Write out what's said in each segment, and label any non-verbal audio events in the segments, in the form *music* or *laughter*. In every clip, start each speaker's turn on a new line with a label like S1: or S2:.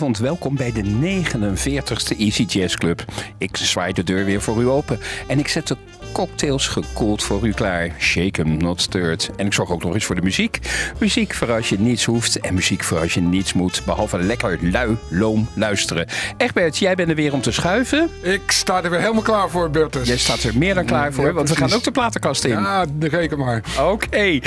S1: Goedenavond, welkom bij de 49ste Easy Jazz Club. Ik zwaai de deur weer voor u open en ik zet de cocktails gekoeld voor u klaar. Shaken, not stirred. En ik zorg ook nog eens voor de muziek. Muziek voor als je niets hoeft en muziek voor als je niets moet. Behalve lekker lui, loom luisteren. Egbert, jij bent er weer om te schuiven.
S2: Ik sta er weer helemaal klaar voor, Bertus.
S1: Jij staat er meer dan klaar voor, want we gaan ook de platenkast in.
S2: Ja, reken maar.
S1: Oké.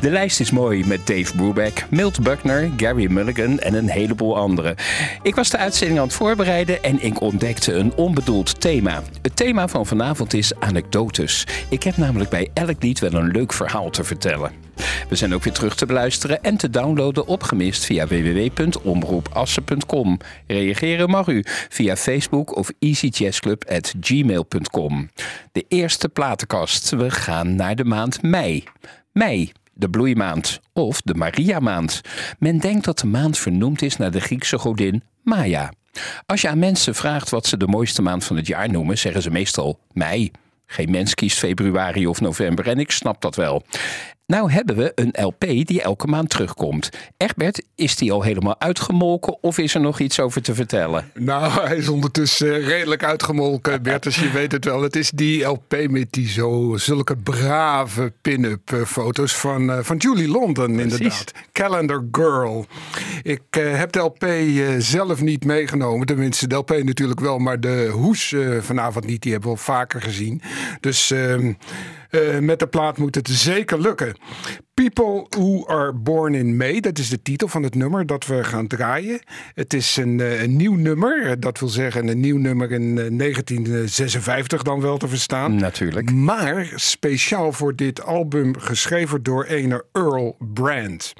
S1: De lijst is mooi met Dave Brubeck, Milt Buckner, Gary Mulligan en een heleboel anderen. Ik was de uitzending aan het voorbereiden en ik ontdekte een onbedoeld thema. Het thema van vanavond is anekdote ik heb namelijk bij elk lied wel een leuk verhaal te vertellen. We zijn ook weer terug te beluisteren en te downloaden opgemist via www.omroepassen.com. Reageren mag u via Facebook of easyjazzclub.gmail.com. De eerste platenkast. We gaan naar de maand mei. Mei, de bloeimaand of de Maria-maand. Men denkt dat de maand vernoemd is naar de Griekse godin Maya. Als je aan mensen vraagt wat ze de mooiste maand van het jaar noemen, zeggen ze meestal mei. Geen mens kiest februari of november en ik snap dat wel. Nou hebben we een LP die elke maand terugkomt. Egbert, is die al helemaal uitgemolken of is er nog iets over te vertellen?
S2: Nou, hij is ondertussen redelijk uitgemolken, Bertus, je weet het wel. Het is die LP met die zo, zulke brave pin-up eh, foto's van, uh, van Julie London, inderdaad. Calendar Girl. Ik uh, heb de LP uh, zelf niet meegenomen. Tenminste, de LP natuurlijk wel, maar de hoes vanavond niet. Die hebben we al vaker gezien. Dus... Uh, met de plaat moet het zeker lukken. People Who Are Born in May, dat is de titel van het nummer dat we gaan draaien. Het is een, eh, een nieuw nummer, dat wil zeggen een nieuw nummer in 1956 eh, dan wel te verstaan.
S1: Natuurlijk.
S2: Maar speciaal voor dit album geschreven door ene Earl Brand.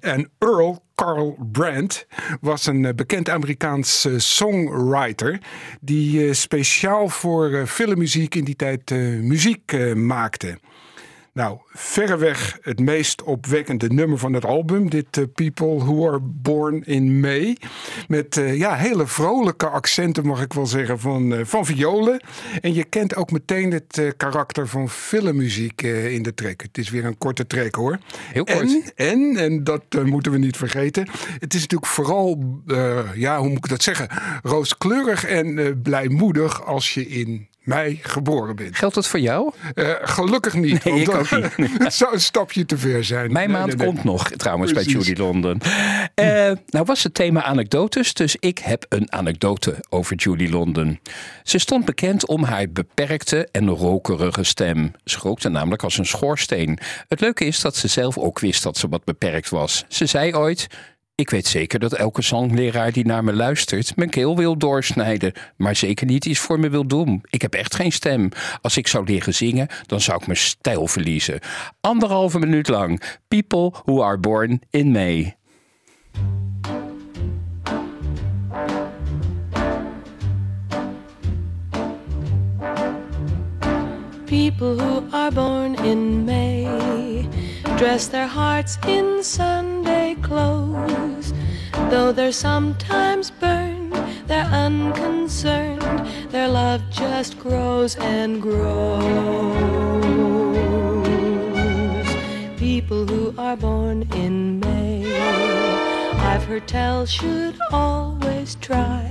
S2: En Earl Carl Brandt was een bekend Amerikaans songwriter die speciaal voor filmmuziek in die tijd muziek maakte. Nou, verreweg het meest opwekkende nummer van het album. Dit uh, People Who Are Born in May. Met uh, ja, hele vrolijke accenten, mag ik wel zeggen, van, uh, van violen. En je kent ook meteen het karakter van filmmuziek in de track. Het is weer een korte track hoor.
S1: Heel kort.
S2: En, en, en dat moeten we niet vergeten. Het is natuurlijk vooral, ja, hoe moet ik dat zeggen? Rooskleurig en blijmoedig als je in mei geboren bent.
S1: Geldt dat voor jou?
S2: Uh, gelukkig niet.
S1: Nee, ik ook niet. *laughs*
S2: het zou een stapje te ver zijn.
S1: Mijn
S2: nee,
S1: maand komt nog, trouwens, Precies. bij Judy London. Uh, nou was het thema anekdotes, dus ik heb een anekdote over Judy London. Ze stond bekend om haar beperkte en rokerige stem. Ze rookte namelijk als een schoorsteen. Het leuke is dat ze zelf ook wist dat ze wat beperkt was. Ze zei ooit... Ik weet zeker dat elke zangleraar die naar me luistert mijn keel wil doorsnijden, maar zeker niet iets voor me wil doen. Ik heb echt geen stem. Als ik zou leren zingen, dan zou ik mijn stijl verliezen. Anderhalve minuut lang. People who are born in May.
S3: People who are born in May dress their hearts in Sunday clothes. Though they're sometimes burned, they're unconcerned. Their love just grows and grows. People who are born in May, I've heard tell, should always try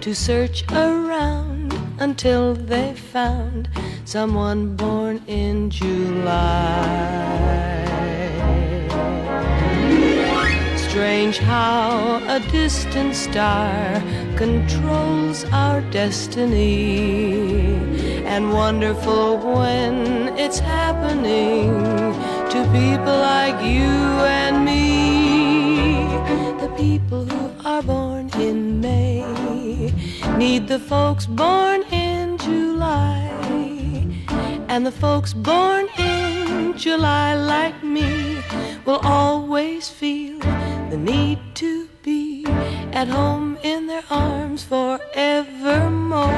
S3: to search around until they found someone born in July. Strange how a distant star controls our destiny, and wonderful when it's happening to people like you and me. The people who are born in May need the folks born in July. And the folks born in July, like me, will always feel the need to be at home in their arms forevermore.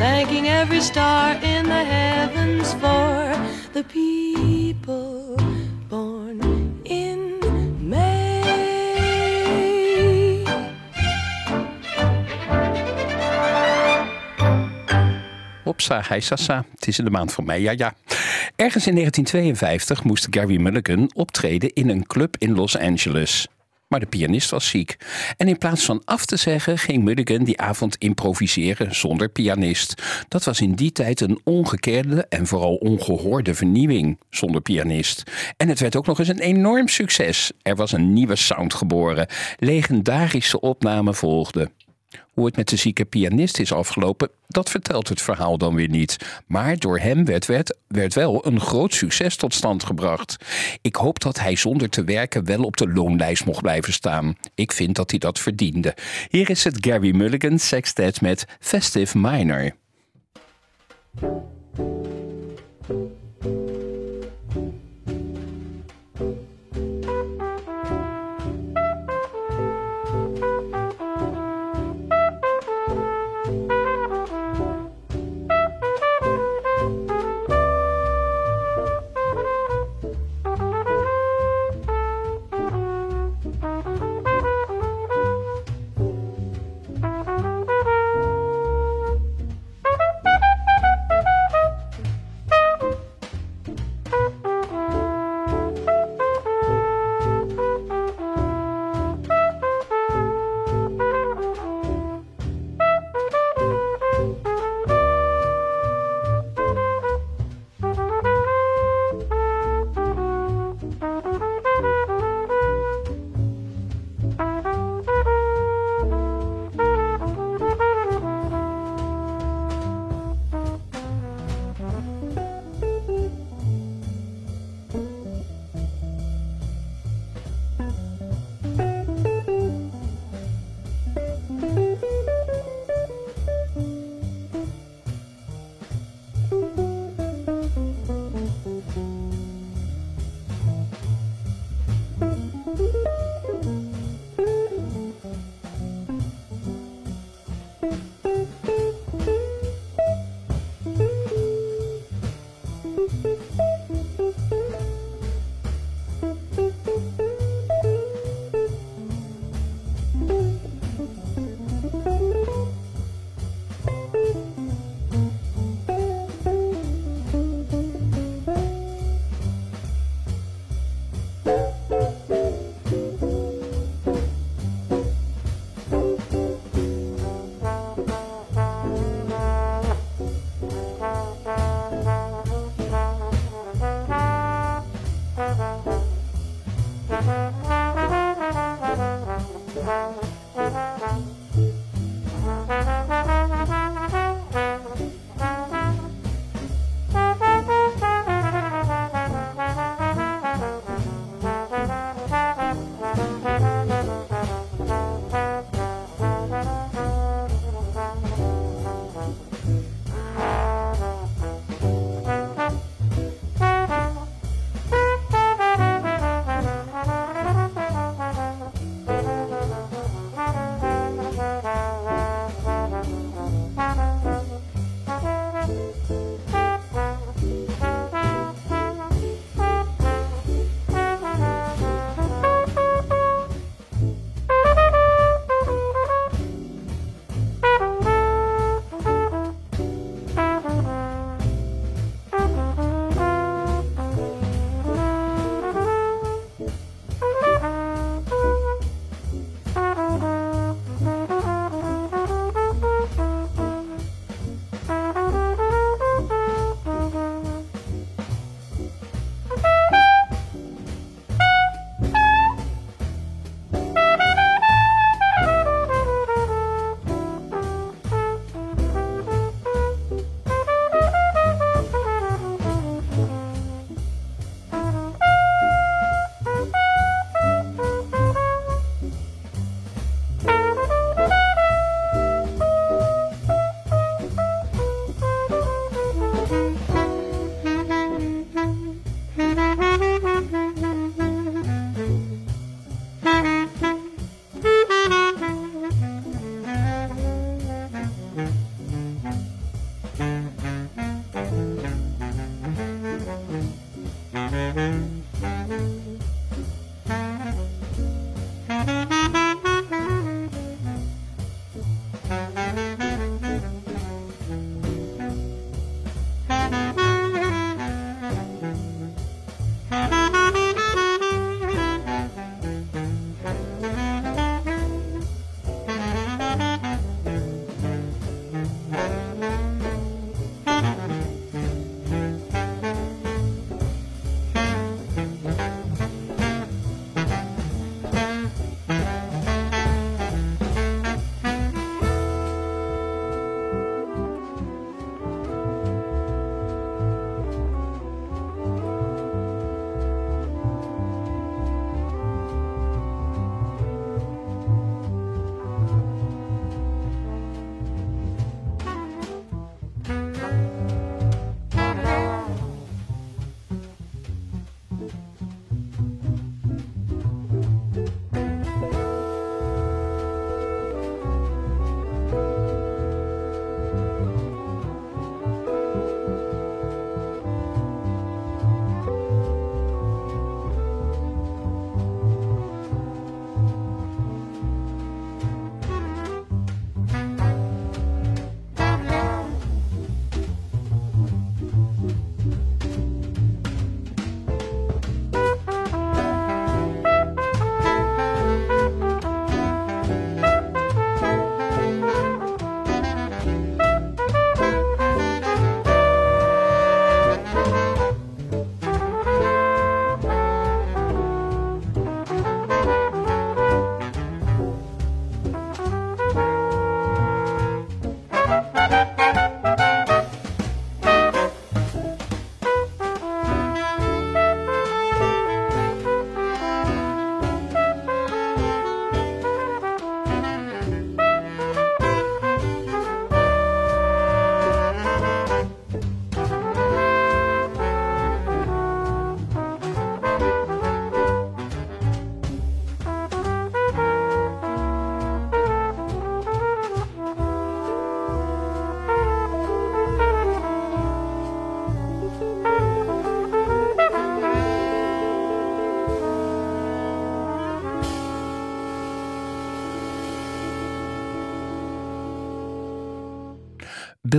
S3: Thanking every star in the heavens for the people
S1: Hopsa, hij sassa. Het is in de maand van mei, ja ja. Ergens in 1952 moest Gary Mulligan optreden in een club in Los Angeles. maar de pianist was ziek. En in plaats van af te zeggen, ging Mulligan die avond improviseren zonder pianist. Dat was in die tijd een ongekende en vooral ongehoorde vernieuwing zonder pianist. En het werd ook nog eens een enorm succes. Er was een nieuwe sound geboren. Legendarische opnamen volgden. Hoe het met de zieke pianist is afgelopen, dat vertelt het verhaal dan weer niet. Maar door hem werd, werd, wel een groot succes tot stand gebracht. Ik hoop dat hij zonder te werken wel op de loonlijst mocht blijven staan. Ik vind dat hij dat verdiende. Hier is het Gary Mulligan sextet met Festive Minor.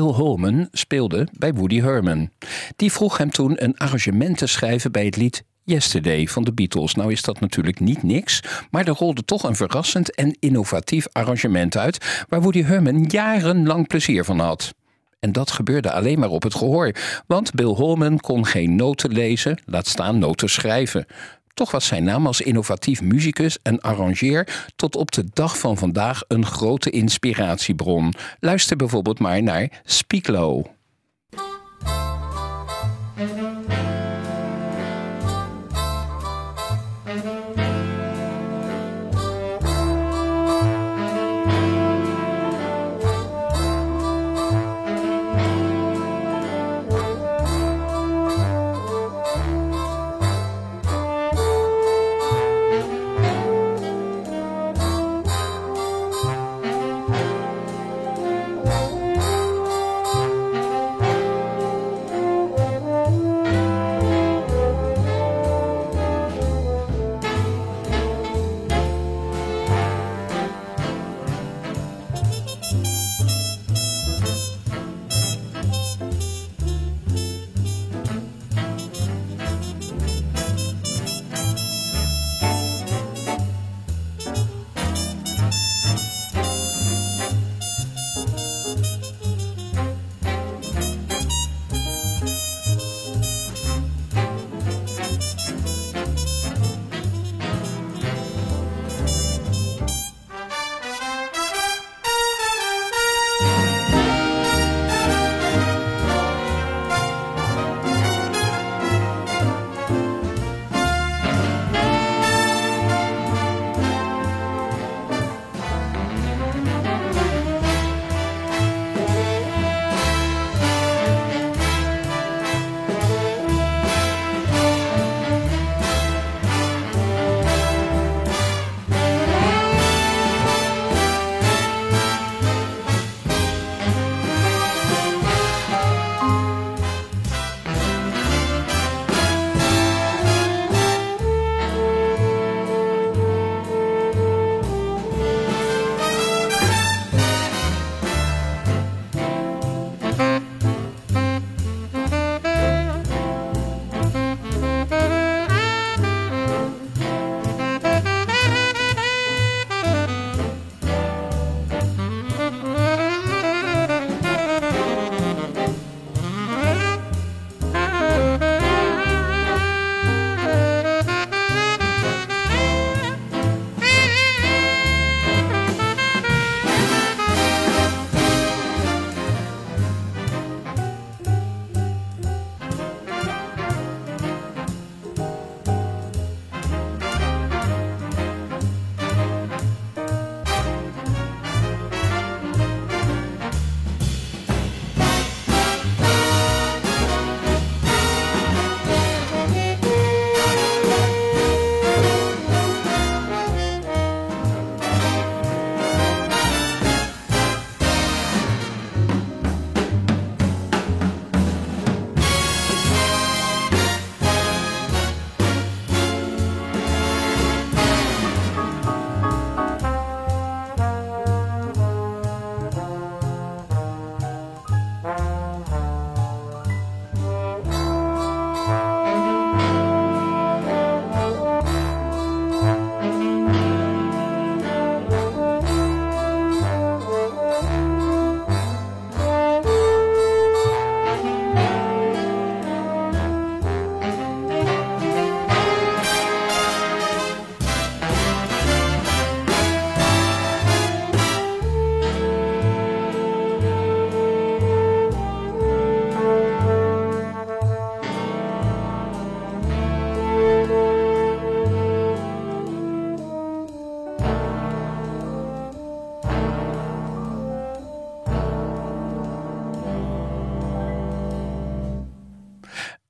S1: Bill Holman speelde bij Woody Herman. Die vroeg hem toen een arrangement te schrijven bij het lied Yesterday van de Beatles. Nou is dat natuurlijk niet niks, maar er rolde toch een verrassend en innovatief arrangement uit waar Woody Herman jarenlang plezier van had. En dat gebeurde alleen maar op het gehoor, want Bill Holman kon geen noten lezen, laat staan noten schrijven. Toch was zijn naam als innovatief muzikus en arrangeer tot op de dag van vandaag een grote inspiratiebron. Luister bijvoorbeeld maar naar Speak Low.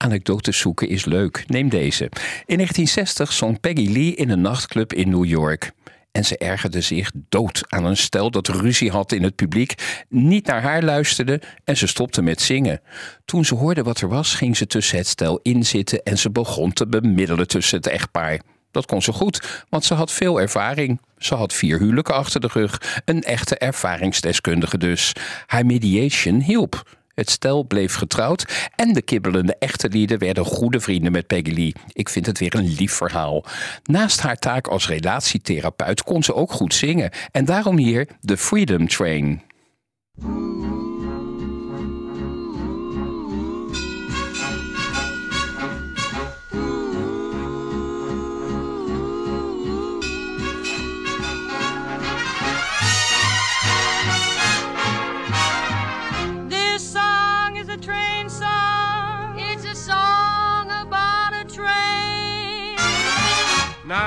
S1: Anekdotes zoeken is leuk. Neem deze. In 1960 zong Peggy Lee in een nachtclub in New York. En ze ergerde zich dood aan een stel dat ruzie had in het publiek, niet naar haar luisterde en ze stopte met zingen. Toen ze hoorde wat er was, ging ze tussen het stel inzitten en ze begon te bemiddelen tussen het echtpaar. Dat kon ze goed, want ze had veel ervaring. Ze had vier huwelijken achter de rug. Een echte ervaringsdeskundige dus. Haar mediation hielp. Het stel bleef getrouwd en de kibbelende echte lieden werden goede vrienden met Peggy Lee. Ik vind het weer een lief verhaal. Naast haar taak als relatietherapeut kon ze ook goed zingen. En daarom hier de Freedom Train.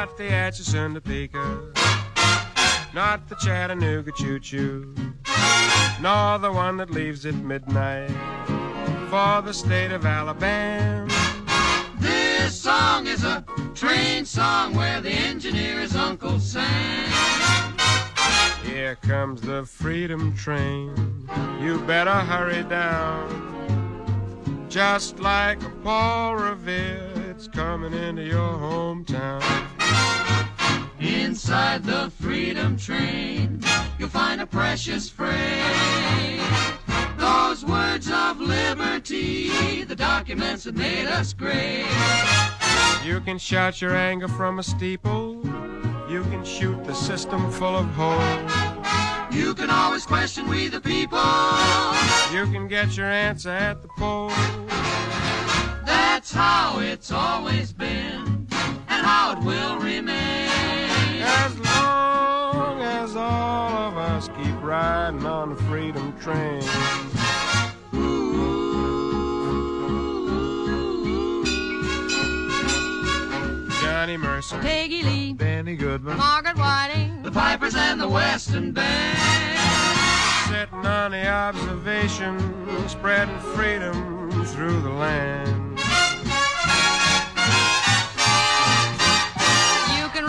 S4: Not the Atchison Topeka, not the Chattanooga Choo Choo, nor the one that leaves at midnight for the state of Alabama.
S5: This song is a train song where the engineer is Uncle Sam.
S4: Here comes the freedom train. You better hurry down. Just like a Paul Revere it's coming into your hometown.
S5: Inside the freedom train, you'll find a precious phrase. Those words of liberty, the documents that made us great.
S4: You can shout your anger from a steeple. You can shoot the system full of holes.
S5: You can always question we the people.
S4: You can get your answer at the polls.
S5: That's how it's always been, and how it will remain.
S4: As long as all of us keep riding on the freedom train. Johnny Mercer,
S6: Peggy Lee,
S4: Benny Goodman,
S6: Margaret Whiting,
S5: the Pipers and the Western Band.
S4: Sitting on the observation, spreading freedom through the land.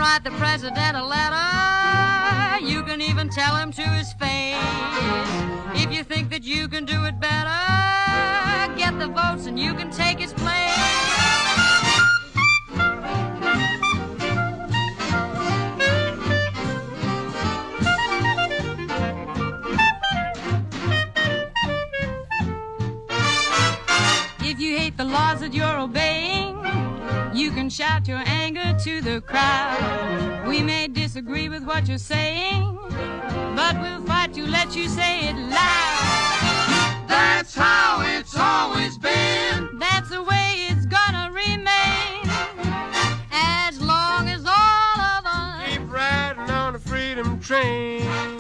S6: Write the president a letter. You can even tell him to his face. If you think that you can do it better, get the votes and you can take his place. If you hate the laws that you're obeying, you can shout your anger to the crowd. We may disagree with what you're saying, but we'll fight to let you say it loud.
S5: That's how it's always been.
S6: That's the way it's gonna remain. As long as all of us
S4: keep riding on the freedom train.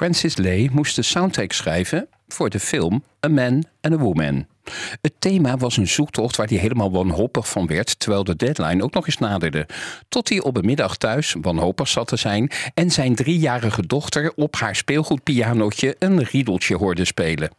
S1: Francis Lee moest de soundtrack schrijven voor de film A Man and a Woman. Het thema was een zoektocht waar hij helemaal wanhopig van werd, terwijl de deadline ook nog eens naderde. Tot hij op een middag thuis wanhopig zat te zijn en zijn driejarige dochter op haar speelgoedpianootje een riedeltje hoorde spelen.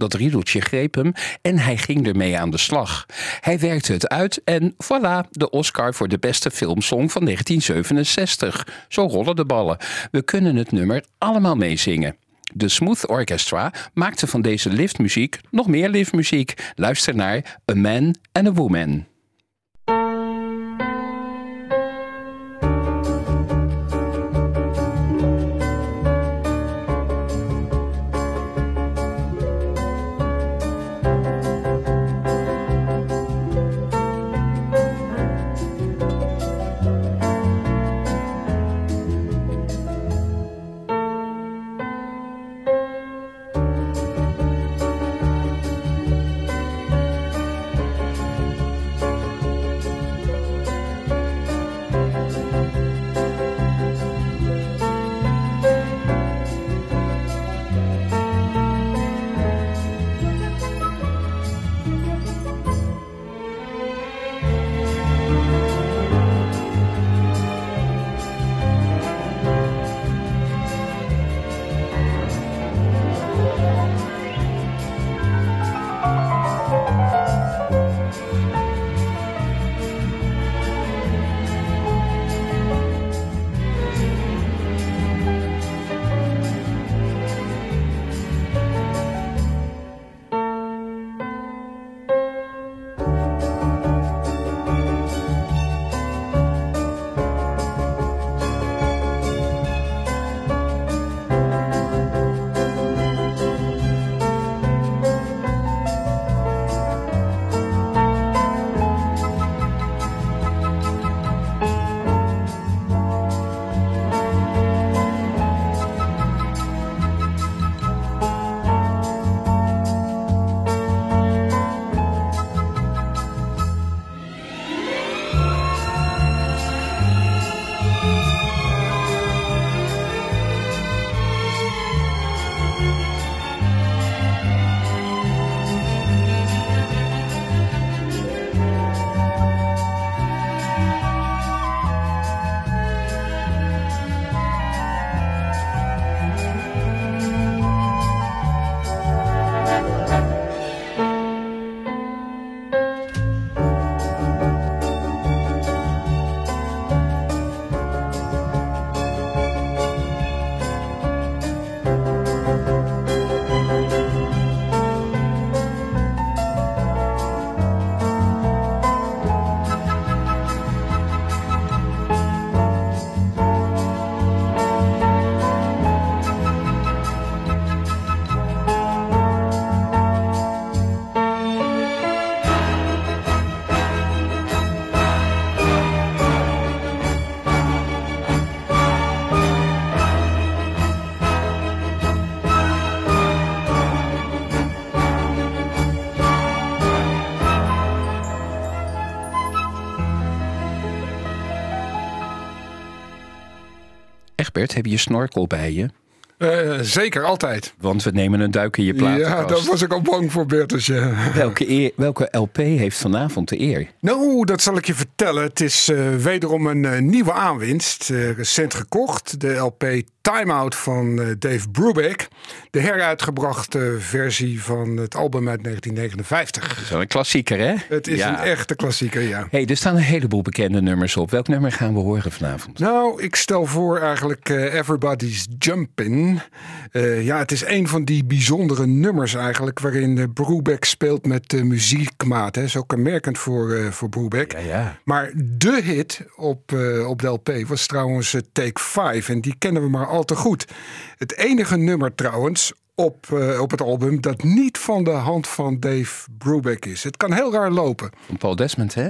S1: Dat riedeltje greep hem en hij ging ermee aan de slag. Hij werkte het uit en voilà, de Oscar voor de beste filmsong van 1967. Zo rollen de ballen. We kunnen het nummer allemaal meezingen. De Smooth Orchestra maakte van deze liftmuziek nog meer liftmuziek. Luister naar A Man and a Woman. Egbert, heb je je snorkel bij je?
S2: Uh, zeker, altijd.
S1: Want we nemen een duik in je platenkast.
S2: Ja, daar was ik al bang voor, Bertus. Ja.
S1: Welke, eer, welke LP heeft vanavond de eer?
S2: Nou, dat zal ik je vertellen. Het is uh, wederom een uh, nieuwe aanwinst. recent gekocht. De LP Time Out van uh, Dave Brubeck. De heruitgebrachte versie van het album uit 1959. Dat
S1: is wel een klassieker, hè?
S2: Het is een echte klassieker, ja.
S1: hey, er staan een heleboel bekende nummers op. Welk nummer gaan we horen vanavond?
S2: Nou, ik stel voor eigenlijk uh, Everybody's Jumpin'. Uh, ja, het is een van die bijzondere nummers eigenlijk... waarin Brubeck speelt met uh, muziekmaat. Hè. Zo kenmerkend voor, voor Brubeck.
S1: Ja, ja.
S2: Maar de hit op, op de LP was trouwens Take 5. En die kennen we maar al te goed. Het enige nummer trouwens op, uh, op het album dat niet van de hand van Dave Brubeck is. Het kan heel raar lopen.
S1: Paul Desmond, hè?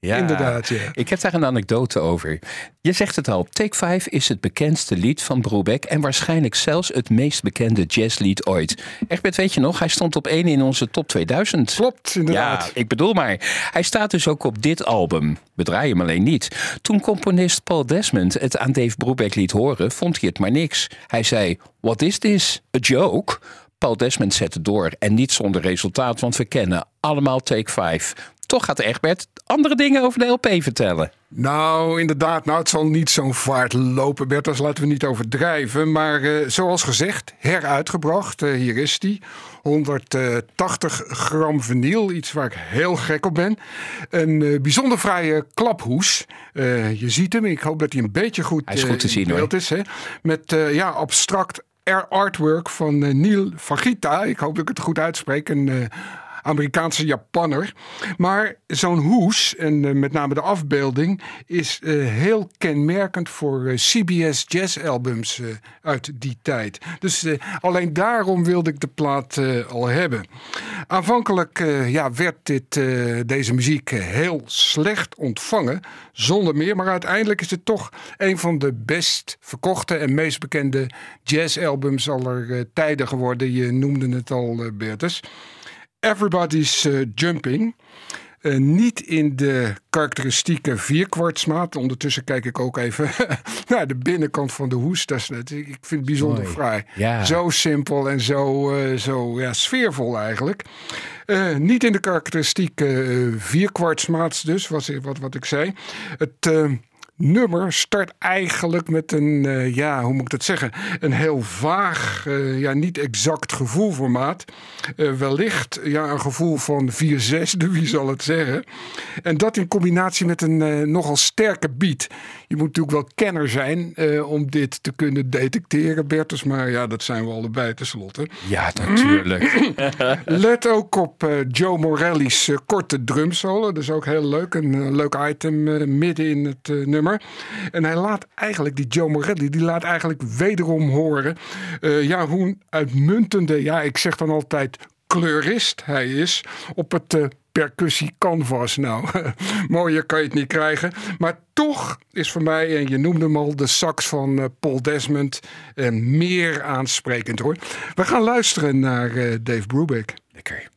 S2: Ja, inderdaad. Ja.
S1: Ik heb daar een anekdote over. Je zegt het al, Take 5 is het bekendste lied van Brubeck en waarschijnlijk zelfs het meest bekende jazzlied ooit. Egbert, weet je nog, hij stond op één in onze top 2000.
S2: Klopt, inderdaad.
S1: Ja, ik bedoel maar. Hij staat dus ook op dit album. We draaien hem alleen niet. Toen componist Paul Desmond het aan Dave Brubeck liet horen, vond hij het maar niks. Hij zei, what is this? A joke? Paul Desmond zette door en niet zonder resultaat, want we kennen allemaal Take 5. Toch gaat Egbert andere dingen over de LP vertellen.
S2: Nou, inderdaad. Nou, het zal niet zo'n vaart lopen, Bert. Dus laten we niet overdrijven. Maar uh, zoals gezegd, heruitgebracht. Uh, hier is die. 180 gram vinyl. Iets waar ik heel gek op ben. Een uh, bijzonder fraaie klaphoes. je ziet hem. Ik hoop dat hij een beetje goed,
S1: hij is goed te zien,
S2: beeld is. Hè? Met ja, abstract artwork van Neil Fagita. Ik hoop dat ik het goed uitspreek. Een Amerikaanse Japanner. Maar zo'n hoes, en uh, met name de afbeelding, is uh, heel kenmerkend voor uh, CBS jazzalbums uit die tijd. Dus alleen daarom wilde ik de plaat al hebben. Aanvankelijk ja, werd dit, deze muziek heel slecht ontvangen, zonder meer. Maar uiteindelijk is het toch een van de best verkochte en meest bekende jazzalbums aller tijden geworden. Je noemde het al, Bertus. Everybody's uh, Jumping. Uh, niet in de karakteristieke vierkwartsmaat. Ondertussen kijk ik ook even *laughs* naar de binnenkant van de hoes. Dat is, ik vind het bijzonder Mooi. fraai.
S1: Ja.
S2: Zo simpel en zo, uh, zo ja, sfeervol eigenlijk. niet in de karakteristieke vierkwartsmaat dus, was, wat, wat ik zei. Het nummer start eigenlijk met een, uh, ja, hoe moet ik dat zeggen? Een heel vaag, uh, ja, niet exact gevoelformaat. Uh, wellicht ja, een gevoel van 4 zesde, *laughs* wie zal het zeggen? En dat in combinatie met een nogal sterke beat. Je moet natuurlijk wel kenner zijn om dit te kunnen detecteren, Bertus. Maar ja, dat zijn we allebei tenslotte.
S1: Ja, natuurlijk. *laughs*
S2: Let ook op Joe Morelli's korte drumsolo. Dat is ook heel leuk. Een leuk item midden in het nummer. En hij laat eigenlijk, die Joe Morelli, die laat eigenlijk wederom horen. Ja, hoe een uitmuntende, ja, ik zeg dan altijd kleurist hij is op het percussie canvas. Nou, *laughs* mooier kan je het niet krijgen. Maar toch is voor mij, en je noemde hem al, de sax van uh, Paul Desmond uh, meer aansprekend hoor. We gaan luisteren naar Dave Brubeck.
S1: Lekker.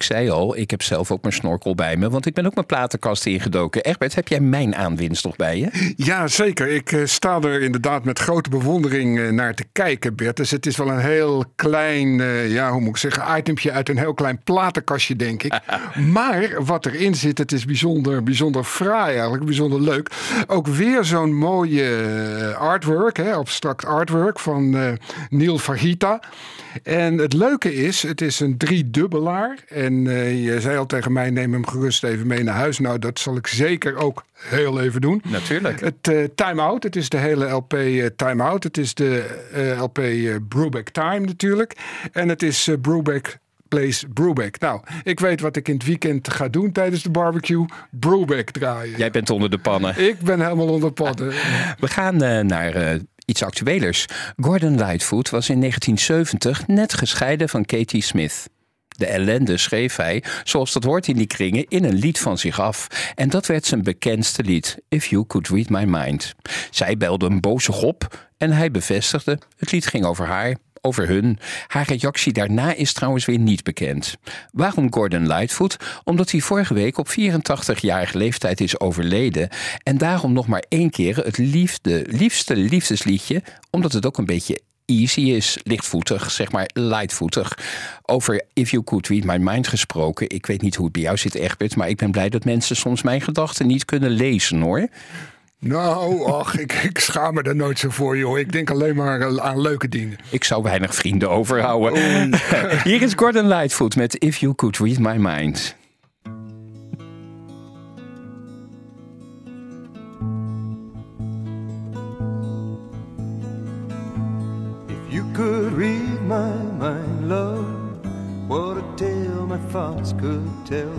S1: Ik zei al, ik heb zelf ook mijn snorkel bij me, want ik ben ook mijn platenkast ingedoken. Egbert, heb jij mijn aanwinst nog bij je?
S2: Ja, zeker. Ik uh, sta er inderdaad met grote bewondering uh, naar te kijken, Bert. Dus het is wel een heel klein, uh, ja, hoe moet ik zeggen, itempje uit een heel klein platenkastje, denk ik. *laughs* maar wat erin zit, het is bijzonder, bijzonder fraai eigenlijk, bijzonder leuk. Ook weer zo'n mooie artwork, hè, abstract artwork van Neil Fajita. En het leuke is, het is een driedubbelaar. En uh, je zei al tegen mij, neem hem gerust even mee naar huis. Nou, dat zal ik zeker ook heel even doen.
S1: Natuurlijk.
S2: Het uh, Time Out, het is de hele LP uh, Time Out. Het is de LP Brubeck Time natuurlijk. En het is Brubeck Place Brubeck. Nou, ik weet wat ik in het weekend ga doen tijdens de barbecue. Brubeck draaien.
S1: Jij bent onder de pannen.
S2: Ik ben helemaal onder de pannen.
S1: We gaan naar iets actuelers. Gordon Lightfoot was in 1970 net gescheiden van Katie Smith. De ellende schreef hij, zoals dat hoort in die kringen, in een lied van zich af. En dat werd zijn bekendste lied, If You Could Read My Mind. Zij belde hem bozig op en hij bevestigde, het lied ging over haar, over hun. Haar reactie daarna is trouwens weer niet bekend. Waarom Gordon Lightfoot? Omdat hij vorige week op 84-jarige leeftijd is overleden. En daarom nog maar één keer het liefde, liefste liefdesliedje, omdat het ook een beetje easy is, lichtvoetig, zeg maar lightvoetig. Over If You Could Read My Mind gesproken. Ik weet niet hoe het bij jou zit, Egbert, maar ik ben blij dat mensen soms mijn gedachten niet kunnen lezen hoor.
S2: Nou, ach, ik, ik schaam me er nooit zo voor, joh. Ik denk alleen maar aan leuke dingen.
S1: Ik zou weinig vrienden overhouden. Oh. *laughs* Hier is Gordon Lightfoot met If You Could Read My Mind.
S7: Could read my mind, love, what a tale my thoughts could tell.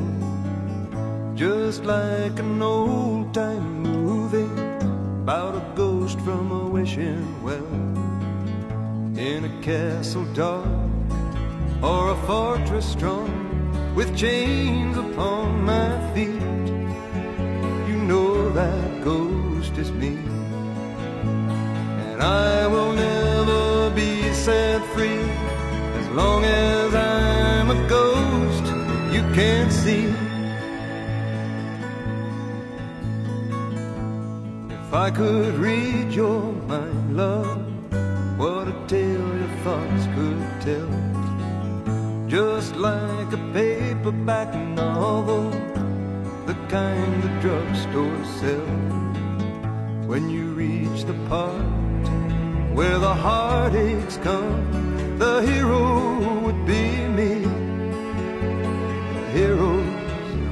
S7: Just like an old time movie about a ghost from a wishing well in a castle dark or a fortress strong with chains upon my feet. You know that ghost is me, I will never be set free as long as I'm a ghost you can't see. If I could read your mind, love, what a tale your thoughts could tell. Just like a paperback novel, the kind the drugstore sells. When you reach the part where the heartaches come, the hero would be me. Heroes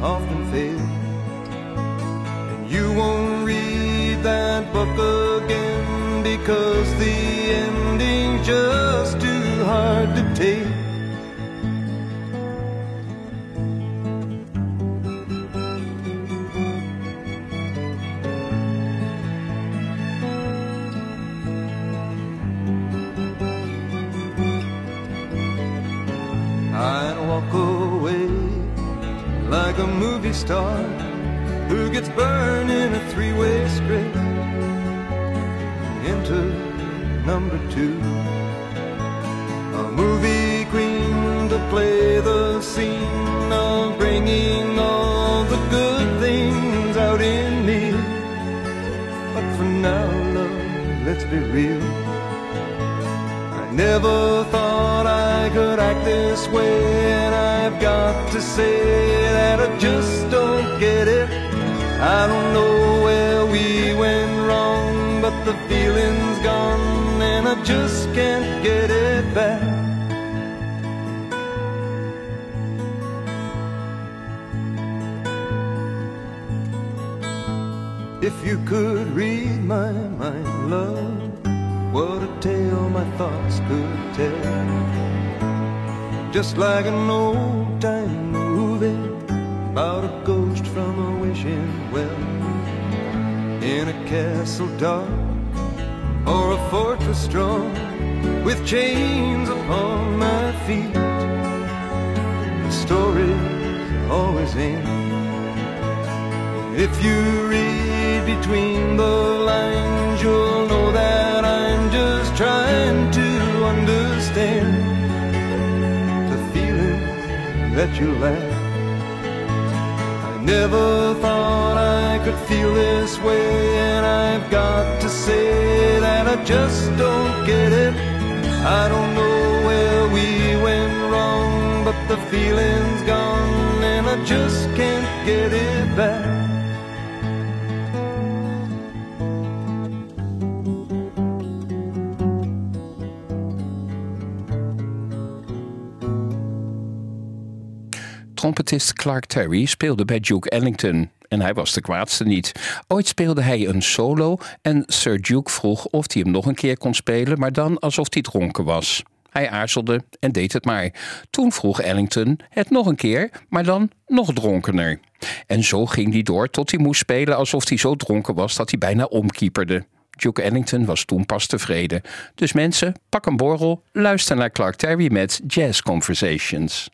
S7: often fail, and you won't read that book again because the ending's just too hard to take. Star who gets burned in a three-way script into number two. A movie queen to play the scene of bringing all the good things out in me. But for now, love, let's be real. I never thought I could act this way, and I've got to say just don't get it. I don't know where we went wrong, but the feeling's gone, and I just can't get it back. If you could read my mind, love, what a tale my thoughts could tell. Just like an old about a ghost from a wishing well in a castle dark or a fortress strong with chains upon my feet. The stories always end. If you read between the lines, you'll know that I'm just trying to understand the feelings that you laugh. Never thought I could feel this way, and I've got to say that I just don't get it. I don't know where we went wrong, but the feeling's gone, and I just can't get it back.
S1: Trompetist Clark Terry speelde bij Duke Ellington. En hij was de kwaadste niet. Ooit speelde hij een solo en Sir Duke vroeg of hij hem nog een keer kon spelen, maar dan alsof hij dronken was. Hij aarzelde en deed het maar. Toen vroeg Ellington het nog een keer, maar dan nog dronkener. En zo ging hij door tot hij moest spelen alsof hij zo dronken was dat hij bijna omkieperde. Duke Ellington was toen pas tevreden. Dus mensen, pak een borrel, luister naar Clark Terry met Jazz Conversations.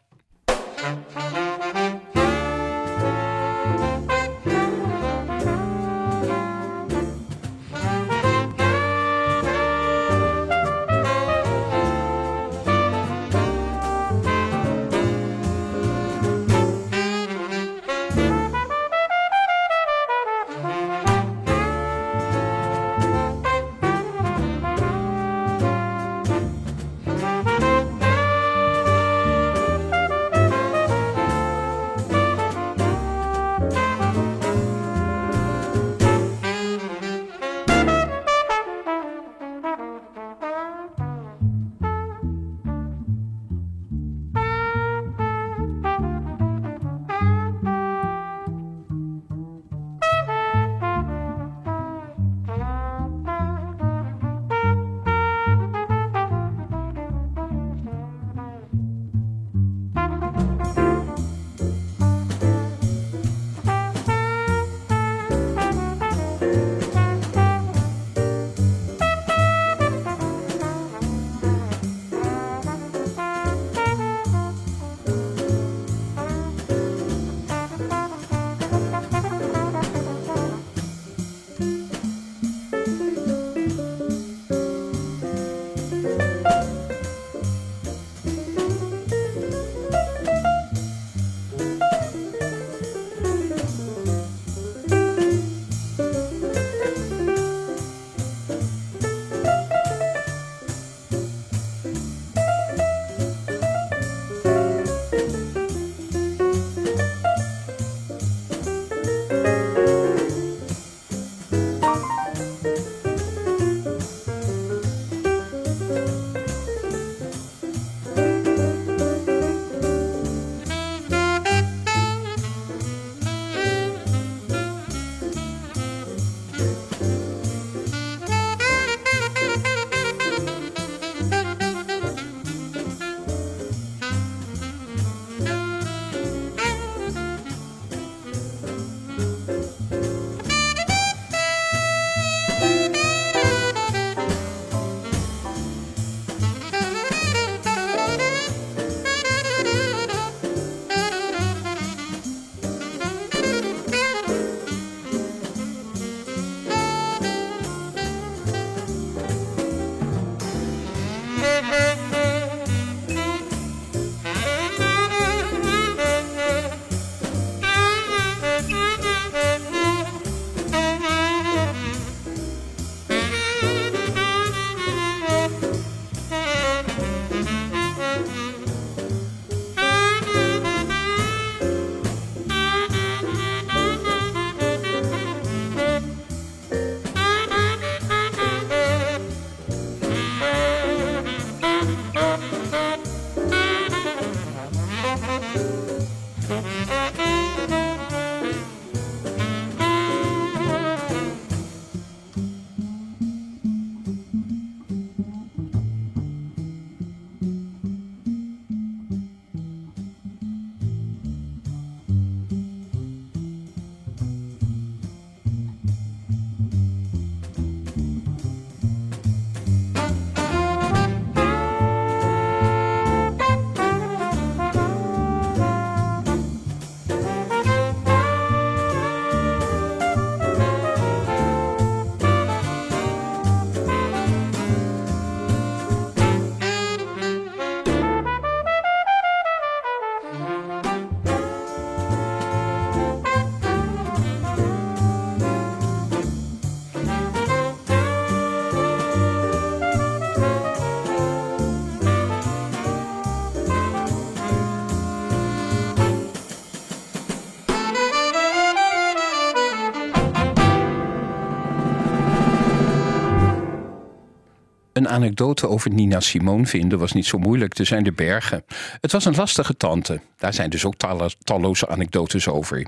S8: Een anekdote over Nina Simone vinden was niet zo moeilijk. Er zijn de bergen. Het was een lastige tante. Daar zijn dus ook talloze anekdotes over.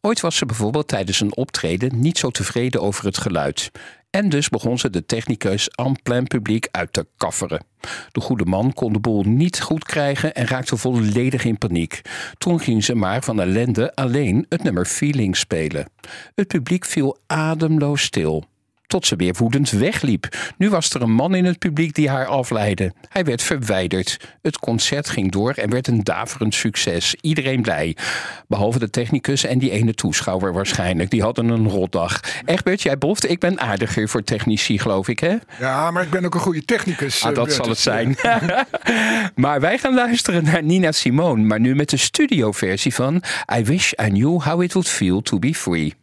S8: Ooit was ze bijvoorbeeld tijdens een optreden niet zo tevreden over het geluid. En dus begon ze de technicus en plein publiek uit te kafferen. De goede man kon de boel niet goed krijgen en raakte volledig in paniek. Toen ging ze maar van ellende alleen het nummer Feeling spelen. Het publiek viel ademloos stil tot ze weer woedend wegliep. Nu was er een man in het publiek die haar afleidde. Hij werd verwijderd. Het concert ging door en werd een daverend succes. Iedereen blij. Behalve de technicus en die ene toeschouwer waarschijnlijk. Die hadden een rotdag. Egbert, jij boft. Ik ben aardiger voor technici, geloof ik, hè?
S2: Ja, maar ik ben ook een goede technicus.
S8: Ah, dat zal het zijn. *laughs* maar wij gaan luisteren naar Nina Simone. Maar nu met de studioversie van I Wish I Knew How It Would Feel To Be Free.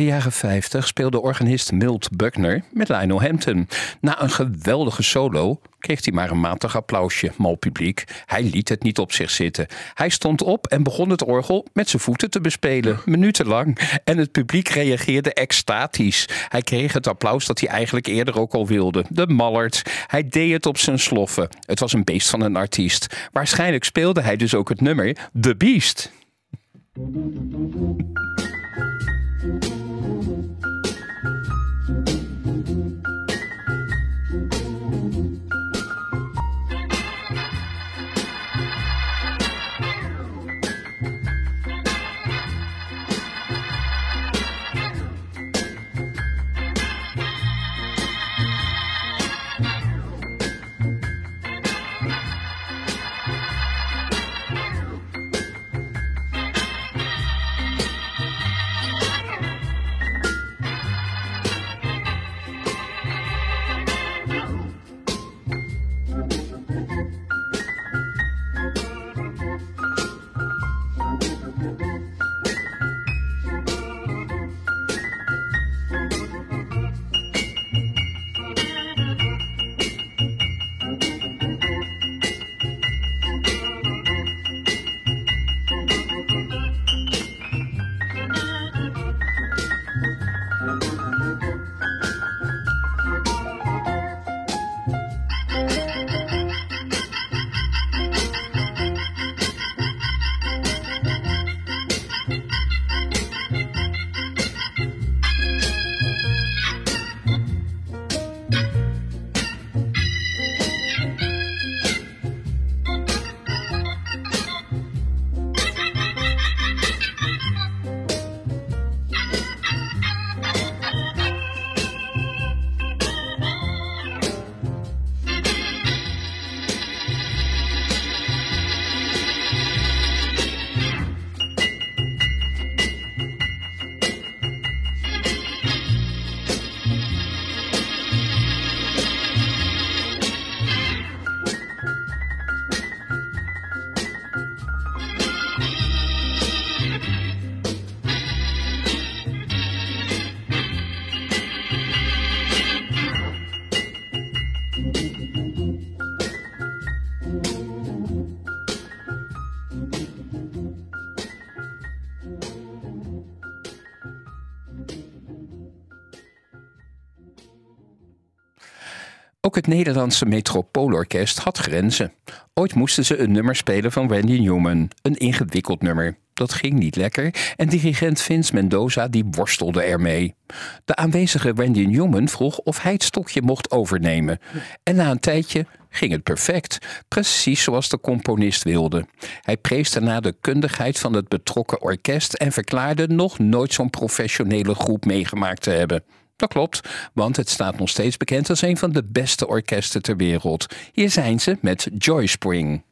S8: De jaren 50 speelde organist Milt Buckner met Lionel Hampton. Na een geweldige solo kreeg hij maar een matig applausje, mal publiek. Hij liet het niet op zich zitten. Hij stond op en begon het orgel met zijn voeten te bespelen, minutenlang. En het publiek reageerde extatisch. Hij kreeg het applaus dat hij eigenlijk eerder ook al wilde. De mallert. Hij deed het op zijn sloffen. Het was een beest van een artiest. Waarschijnlijk speelde hij dus ook het nummer The Beast.
S1: Ook het Nederlandse Metropoolorkest had grenzen. Ooit moesten ze een nummer spelen van Randy Newman, een ingewikkeld nummer. Dat ging niet lekker en dirigent Vince Mendoza die worstelde ermee. De aanwezige Randy Newman vroeg of hij het stokje mocht overnemen. En na een tijdje ging het perfect, precies zoals de componist wilde. Hij prees daarna de kundigheid van het betrokken orkest en verklaarde nog nooit zo'n professionele groep meegemaakt te hebben. Dat klopt, want het staat nog steeds bekend als een van de beste orkesten ter wereld. Hier zijn ze met Joy Spring.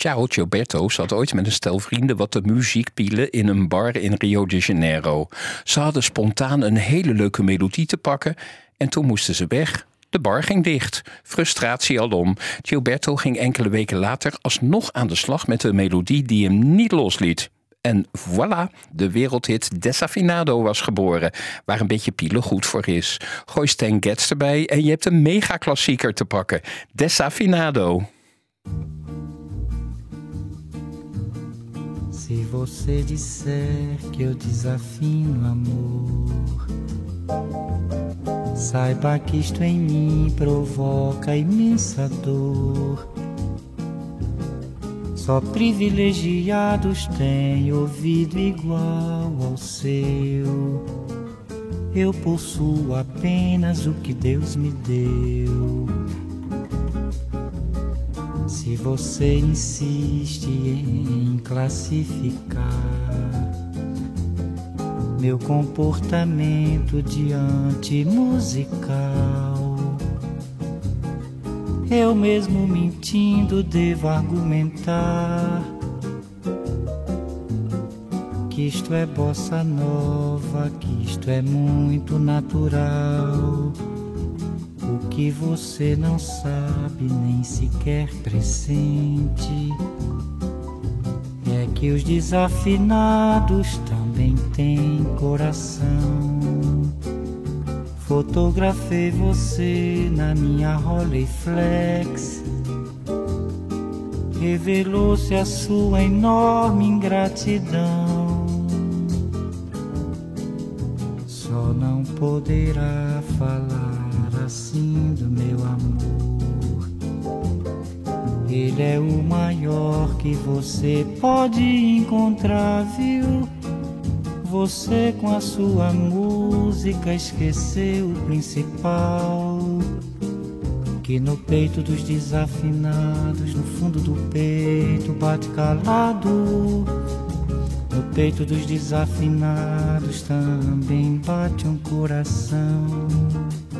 S1: Ciao Gilberto zat ooit met een stel vrienden wat de muziek pielen in een bar in Rio de Janeiro. Ze hadden spontaan een hele leuke melodie te pakken en toen moesten ze weg. De bar ging dicht. Frustratie alom. Gilberto ging enkele weken later alsnog aan de slag met een melodie die hem niet losliet. En voilà, de wereldhit Desafinado was geboren, waar een beetje pielen goed voor is. Gooi Stan Getz erbij en je hebt een mega-klassieker te pakken. Desafinado.
S9: Se você disser que eu desafino amor, saiba que isto em mim provoca imensa dor. Só privilegiados têm ouvido igual ao seu. Eu possuo apenas o que Deus me deu. Se você insiste em classificar meu comportamento diante musical, eu mesmo mentindo devo argumentar que isto é bossa nova, que isto é muito natural que você não sabe, nem sequer pressente, é que os desafinados também têm coração. Fotografei você na minha Rolleiflex. Revelou-se a sua enorme ingratidão. Só não poderá falar assim do meu amor. Ele é o maior que você pode encontrar, viu? Você com a sua música esqueceu o principal. Que no peito dos desafinados, no fundo do peito, bate calado. No peito dos desafinados também bate um coração.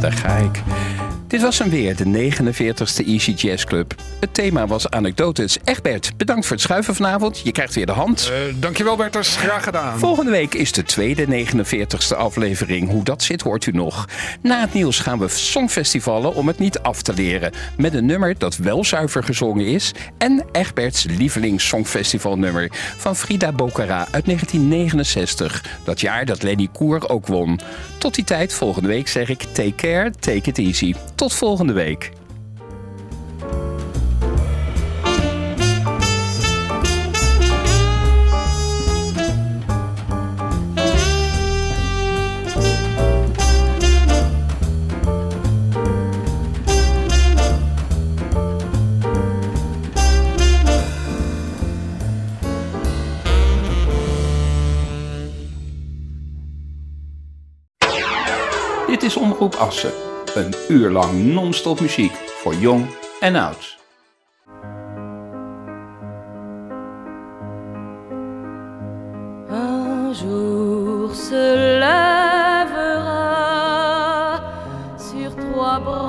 S9: daar ga ik.
S1: Dit was hem weer, de 49ste Easy Jazz Club. Het thema was anekdotes. Egbert, bedankt voor het schuiven vanavond. Je krijgt weer de hand.
S2: Uh, dankjewel Berters, graag gedaan.
S1: Volgende week is de tweede 49ste aflevering. Hoe dat zit hoort u nog. Na het nieuws gaan we songfestivalen om het niet af te leren. Met een nummer dat wel zuiver gezongen is. En Egberts lievelings songfestivalnummer van Frida Bocara uit 1969. Dat jaar dat Lenny Koer ook won. Tot die tijd, volgende week zeg ik take care, take it easy. Tot volgende week. Dit is Omroep Assen Een uur lang non-stop muziek voor jong en oud.
S6: Un jour se lèvera sur trois branches